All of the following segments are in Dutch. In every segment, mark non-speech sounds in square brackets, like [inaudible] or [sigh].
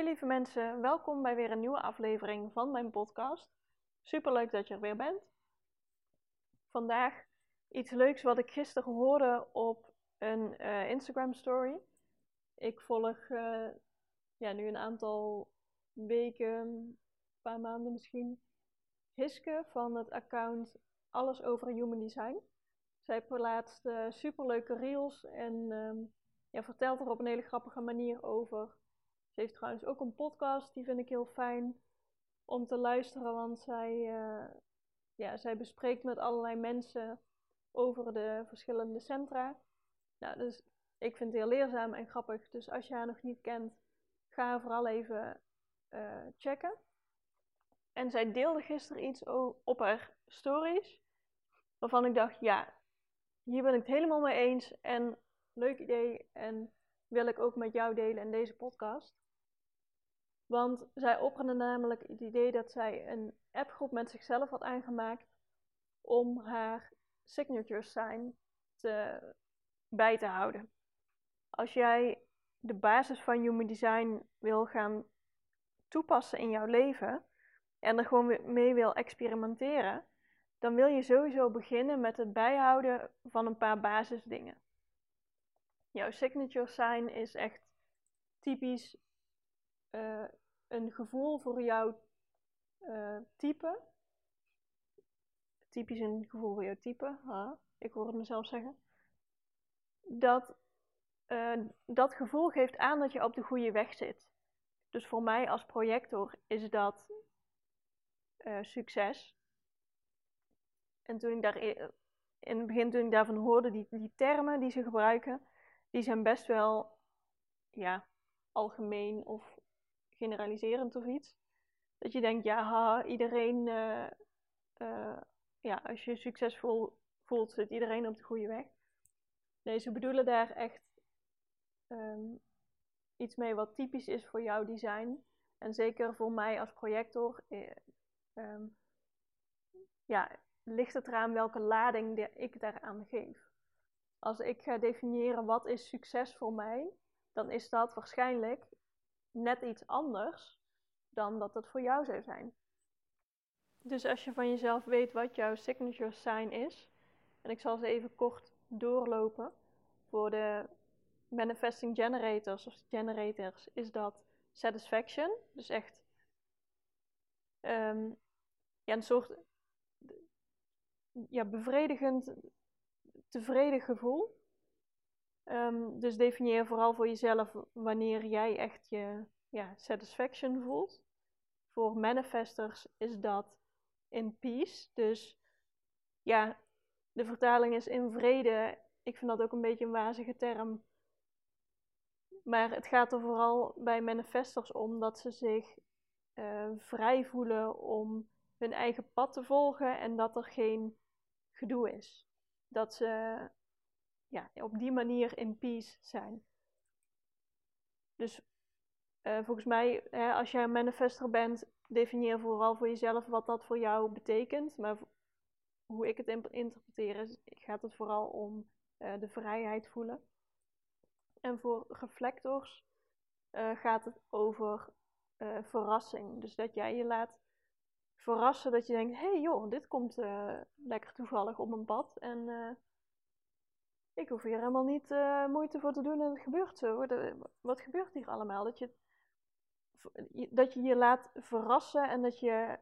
Hey lieve mensen, welkom bij weer een nieuwe aflevering van mijn podcast. Super leuk dat je er weer bent. Vandaag iets leuks wat ik gisteren hoorde op een uh, Instagram story. Ik volg uh, ja, nu een aantal weken, een paar maanden misschien, Hiske van het account Alles over Human Design. Zij plaatst uh, superleuke reels en um, ja, vertelt er op een hele grappige manier over ze heeft trouwens ook een podcast, die vind ik heel fijn om te luisteren, want zij, uh, ja, zij bespreekt met allerlei mensen over de verschillende centra. Nou, dus ik vind het heel leerzaam en grappig. Dus als je haar nog niet kent, ga haar vooral even uh, checken. En zij deelde gisteren iets op haar stories, waarvan ik dacht, ja, hier ben ik het helemaal mee eens en leuk idee en wil ik ook met jou delen in deze podcast. Want zij opperde namelijk het idee dat zij een appgroep met zichzelf had aangemaakt om haar signature sign te, bij te houden. Als jij de basis van Human Design wil gaan toepassen in jouw leven en er gewoon mee wil experimenteren, dan wil je sowieso beginnen met het bijhouden van een paar basisdingen. Jouw signature sign is echt typisch uh, een gevoel voor jouw uh, type. Typisch een gevoel voor jouw type. Ha, ik hoor het mezelf zeggen. Dat, uh, dat gevoel geeft aan dat je op de goede weg zit. Dus voor mij als projector is dat succes. En toen ik daar in het begin, toen ik daarvan hoorde, die, die termen die ze gebruiken, die zijn best wel ja, algemeen of generaliserend of iets. Dat je denkt, ja, iedereen, uh, uh, ja, als je succesvol voelt, zit iedereen op de goede weg. Nee, ze bedoelen daar echt um, iets mee wat typisch is voor jouw design. En zeker voor mij als projector, eh, um, ja, ligt het eraan welke lading ik daaraan geef. Als ik ga definiëren wat is succes voor mij, dan is dat waarschijnlijk net iets anders dan dat het voor jou zou zijn. Dus als je van jezelf weet wat jouw signature sign is, en ik zal ze even kort doorlopen. Voor de manifesting generators of generators is dat satisfaction, dus echt um, ja, een soort ja, bevredigend, tevreden gevoel. Um, dus definieer vooral voor jezelf wanneer jij echt je ja, satisfaction voelt. Voor manifestors is dat in peace. Dus ja, de vertaling is in vrede. Ik vind dat ook een beetje een wazige term. Maar het gaat er vooral bij manifestors om dat ze zich uh, vrij voelen om hun eigen pad te volgen en dat er geen gedoe is. Dat ze ja, op die manier in peace zijn. Dus uh, volgens mij, hè, als jij een manifester bent, definieer vooral voor jezelf wat dat voor jou betekent. Maar hoe ik het interpreteer, is, gaat het vooral om uh, de vrijheid voelen. En voor reflectors uh, gaat het over verrassing. Dus dat jij je laat verrassen, dat je denkt: hé hey joh, dit komt lekker toevallig op mijn pad. En ik hoef hier helemaal niet uh, moeite voor te doen en het gebeurt zo. wat gebeurt hier allemaal? Dat je, dat je je laat verrassen en dat je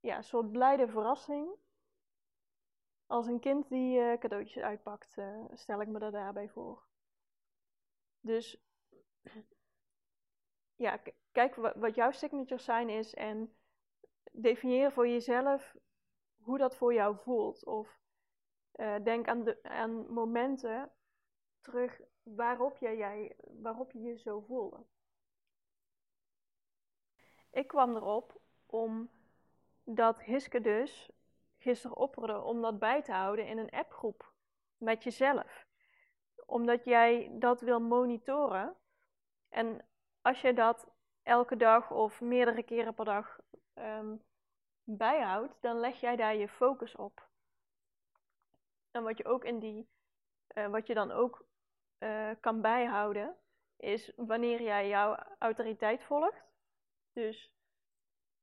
ja, een soort blijde verrassing. Als een kind die cadeautjes uitpakt, stel ik me dat daarbij voor. Dus [clears throat] ja, kijk wat jouw signature sign is en definieer voor jezelf hoe dat voor jou voelt. Of uh, denk aan, de, aan momenten terug waarop, je, jij, waarop je je zo voelde. Ik kwam erop omdat Hiske dus gisteren opperde om dat bij te houden in een appgroep met jezelf. Omdat jij dat wil monitoren. En als je dat elke dag of meerdere keren per dag um, bijhoudt, dan leg jij daar je focus op. En wat je ook in die, uh, wat je dan ook uh, kan bijhouden, is wanneer jij jouw autoriteit volgt. Dus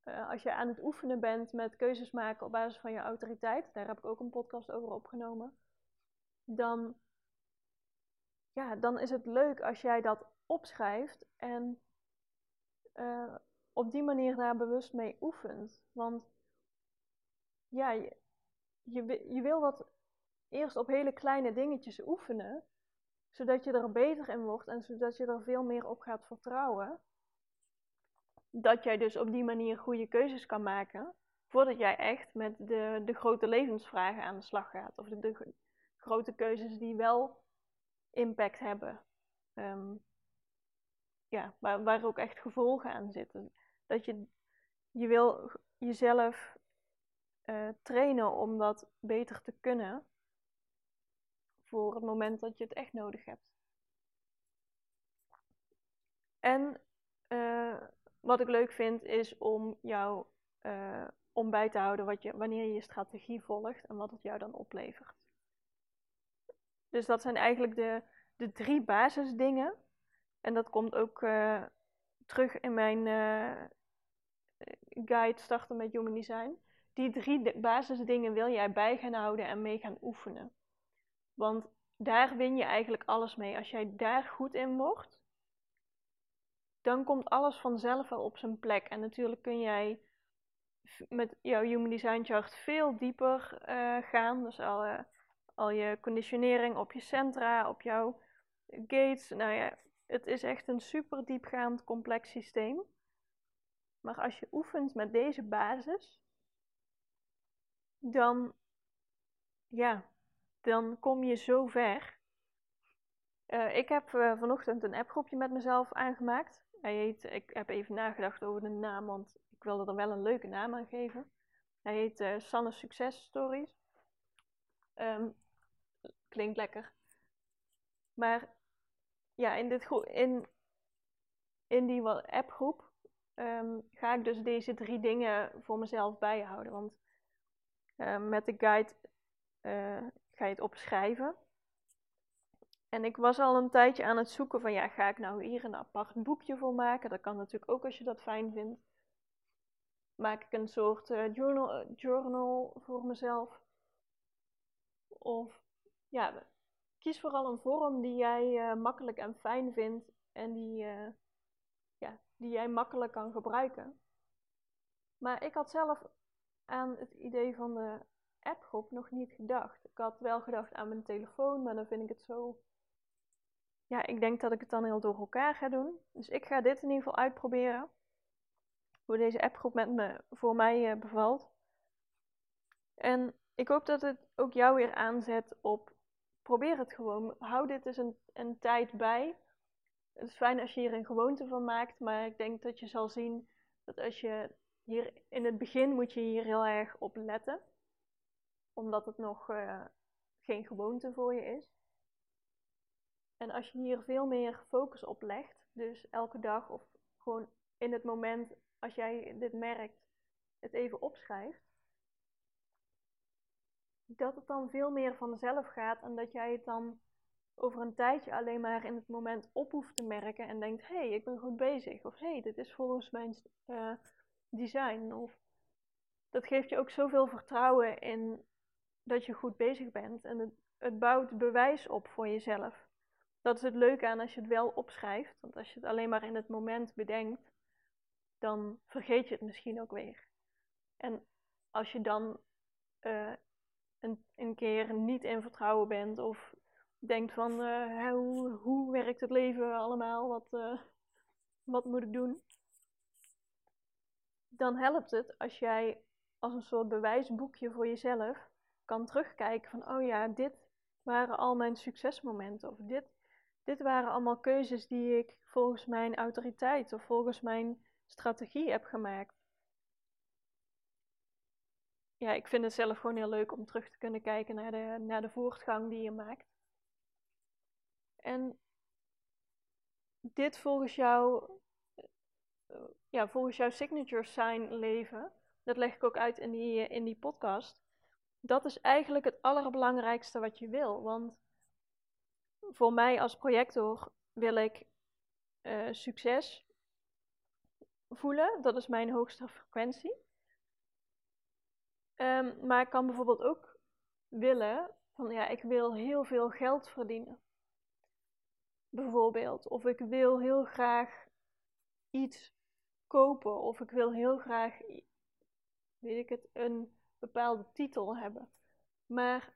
uh, als je aan het oefenen bent met keuzes maken op basis van je autoriteit, daar heb ik ook een podcast over opgenomen, dan, ja, dan is het leuk als jij dat opschrijft en uh, op die manier daar bewust mee oefent. Want ja, je, je, wil dat eerst op hele kleine dingetjes oefenen, zodat je er beter in wordt en zodat je er veel meer op gaat vertrouwen. Dat jij dus op die manier goede keuzes kan maken, voordat jij echt met de, de grote levensvragen aan de slag gaat. Of de, de grote keuzes die wel impact hebben. Um, ja, waar, waar ook echt gevolgen aan zitten. Dat je, je wil jezelf uh, trainen om dat beter te kunnen voor het moment dat je het echt nodig hebt. En uh, wat ik leuk vind is om jou uh, om bij te houden wat je, wanneer je je strategie volgt en wat het jou dan oplevert. Dus dat zijn eigenlijk de, de drie basisdingen. En dat komt ook uh, terug in mijn uh, guide Starten met Human Design. Die drie basisdingen wil jij bij gaan houden en mee gaan oefenen. Want daar win je eigenlijk alles mee. Als jij daar goed in wordt, dan komt alles vanzelf wel op zijn plek. En natuurlijk kun jij met jouw Human Design chart veel dieper uh, gaan. Dus al, al je conditionering op je centra, op jouw gates. Nou ja, het is echt een super diepgaand complex systeem. Maar als je oefent met deze basis, dan, ja, dan kom je zo ver. Uh, ik heb uh, vanochtend een appgroepje met mezelf aangemaakt. Hij heet, ik heb even nagedacht over de naam, want ik wilde er wel een leuke naam aan geven. Hij heet uh, Sanne Success Stories. Um, klinkt lekker. Maar ja, in, dit in, in die appgroep um, ga ik dus deze drie dingen voor mezelf bijhouden. Want uh, met de guide uh, ga je het opschrijven. En ik was al een tijdje aan het zoeken van, ja, ga ik nou hier een apart boekje voor maken? Dat kan natuurlijk ook als je dat fijn vindt. Maak ik een soort uh, journal, journal voor mezelf? Of, ja, kies vooral een vorm die jij uh, makkelijk en fijn vindt en die, uh, ja, die jij makkelijk kan gebruiken. Maar ik had zelf aan het idee van de appgroep nog niet gedacht. Ik had wel gedacht aan mijn telefoon, maar dan vind ik het zo. Ja, ik denk dat ik het dan heel door elkaar ga doen. Dus ik ga dit in ieder geval uitproberen. Hoe deze appgroep met me, voor mij uh, bevalt. En ik hoop dat het ook jou weer aanzet op probeer het gewoon. Hou dit eens een, een tijd bij. Het is fijn als je hier een gewoonte van maakt, maar ik denk dat je zal zien dat als je hier in het begin moet je hier heel erg op letten, omdat het nog uh, geen gewoonte voor je is. En als je hier veel meer focus op legt, dus elke dag of gewoon in het moment als jij dit merkt, het even opschrijft, dat het dan veel meer vanzelf gaat en dat jij het dan over een tijdje alleen maar in het moment op hoeft te merken en denkt: hé, hey, ik ben goed bezig. Of hé, hey, dit is volgens mijn uh, design. Of dat geeft je ook zoveel vertrouwen in dat je goed bezig bent. En het, het bouwt bewijs op voor jezelf. Dat is het leuke aan als je het wel opschrijft. Want als je het alleen maar in het moment bedenkt, dan vergeet je het misschien ook weer. En als je dan uh, een, een keer niet in vertrouwen bent of denkt van uh, hoe, hoe werkt het leven allemaal, wat, uh, wat moet ik doen? Dan helpt het als jij als een soort bewijsboekje voor jezelf kan terugkijken van oh ja, dit waren al mijn succesmomenten. Of dit, dit waren allemaal keuzes die ik volgens mijn autoriteit of volgens mijn strategie heb gemaakt. Ja, ik vind het zelf gewoon heel leuk om terug te kunnen kijken naar de, naar de voortgang die je maakt. En dit volgens jou, eh, ja, volgens jouw signature sign leven, dat leg ik ook uit in die, in die podcast. Dat is eigenlijk het allerbelangrijkste wat je wil. Want voor mij als projector wil ik uh, succes voelen. Dat is mijn hoogste frequentie. Um, maar ik kan bijvoorbeeld ook willen van ja, ik wil heel veel geld verdienen. Bijvoorbeeld. Of ik wil heel graag iets kopen. Of ik wil heel graag, weet ik het, een bepaalde titel hebben. Maar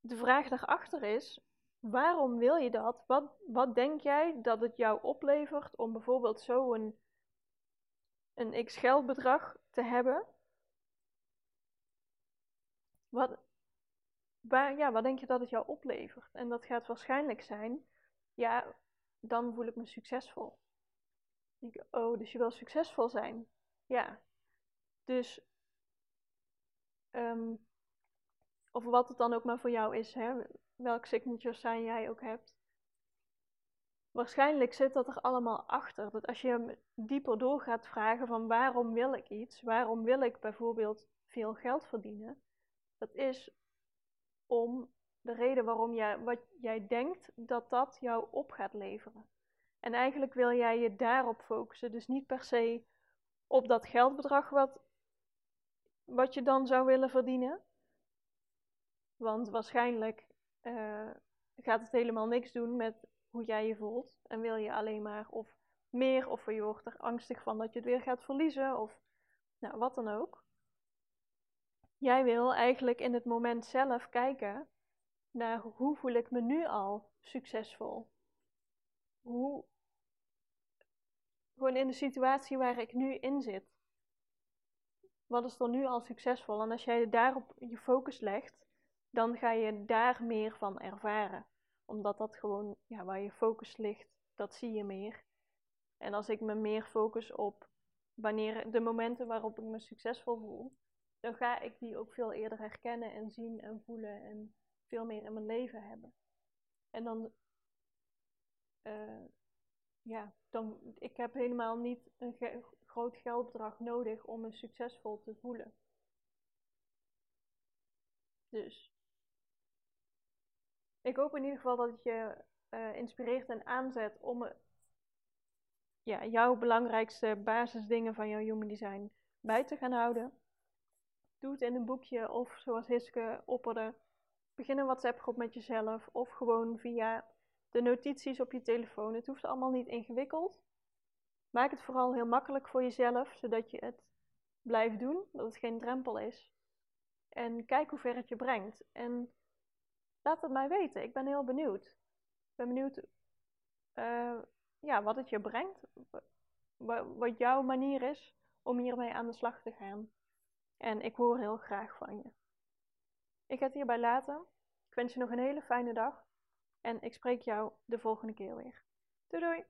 de vraag daarachter is, waarom wil je dat? Wat, wat denk jij dat het jou oplevert om bijvoorbeeld zo een, een x geldbedrag te hebben? Wat, waar, ja, wat denk je dat het jou oplevert? En dat gaat waarschijnlijk zijn, ja, dan voel ik me succesvol. Oh, dus je wil succesvol zijn. Ja. Dus, um, of wat het dan ook maar voor jou is, hè, welk signature sign jij ook hebt. Waarschijnlijk zit dat er allemaal achter. Dat als je dieper door gaat vragen van waarom wil ik iets, waarom wil ik bijvoorbeeld veel geld verdienen, dat is om de reden waarom jij, wat jij denkt dat dat jou op gaat leveren. En eigenlijk wil jij je daarop focussen. Dus niet per se op dat geldbedrag wat, wat je dan zou willen verdienen. Want waarschijnlijk uh, gaat het helemaal niks doen met hoe jij je voelt. En wil je alleen maar of meer, of je wordt er angstig van dat je het weer gaat verliezen, of nou, wat dan ook. Jij wil eigenlijk in het moment zelf kijken naar hoe voel ik me nu al succesvol. Hoe, gewoon in de situatie waar ik nu in zit. Wat is er nu al succesvol? En als jij daarop je focus legt, dan ga je daar meer van ervaren. Omdat dat gewoon, ja, waar je focus ligt, dat zie je meer. En als ik me meer focus op wanneer de momenten waarop ik me succesvol voel, dan ga ik die ook veel eerder herkennen en zien en voelen en veel meer in mijn leven hebben. En dan, uh, ja, dan, ik heb helemaal niet een groot geldbedrag nodig om me succesvol te voelen. Dus, ik hoop in ieder geval dat het je uh, inspireert en aanzet om ja, jouw belangrijkste basisdingen van jouw human design bij te gaan houden. Doe het in een boekje of zoals Hiske opperde. Begin een WhatsApp groep met jezelf of gewoon via de notities op je telefoon. Het hoeft allemaal niet ingewikkeld. Maak het vooral heel makkelijk voor jezelf, zodat je het blijft doen, dat het geen drempel is. En kijk hoe ver het je brengt. En laat het mij weten. Ik ben heel benieuwd. Ik ben benieuwd uh, ja, wat het je brengt. Wat jouw manier is om hiermee aan de slag te gaan. En ik hoor heel graag van je. Ik ga het hierbij laten. Ik wens je nog een hele fijne dag. En ik spreek jou de volgende keer weer. Doei doei!